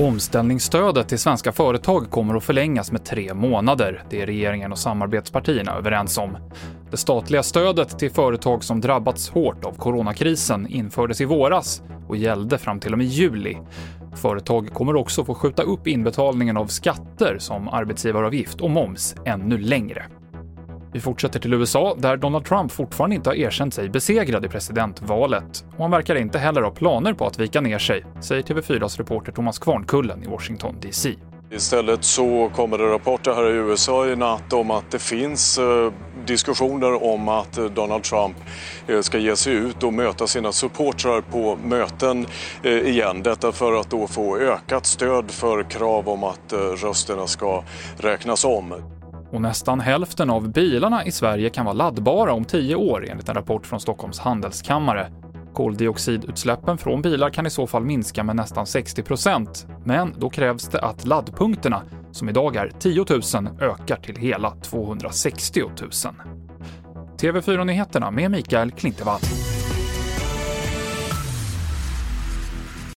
Omställningsstödet till svenska företag kommer att förlängas med tre månader. Det är regeringen och samarbetspartierna överens om. Det statliga stödet till företag som drabbats hårt av coronakrisen infördes i våras och gällde fram till och med juli. Företag kommer också få skjuta upp inbetalningen av skatter som arbetsgivaravgift och moms ännu längre. Vi fortsätter till USA, där Donald Trump fortfarande inte har erkänt sig besegrad i presidentvalet. Och han verkar inte heller ha planer på att vika ner sig, säger TV4s reporter Thomas Kvarnkullen i Washington DC. Istället så kommer det rapporter här i USA i natt om att det finns eh, diskussioner om att eh, Donald Trump eh, ska ge sig ut och möta sina supportrar på möten igen. Detta för att då få ökat stöd för krav om att rösterna ska räknas om. Och nästan hälften av bilarna i Sverige kan vara laddbara om tio år enligt en rapport från Stockholms handelskammare. Koldioxidutsläppen från bilar kan i så fall minska med nästan 60% men då krävs det att laddpunkterna, som idag är 10 000, ökar till hela 260 000. TV4-nyheterna med Mikael Klintevall.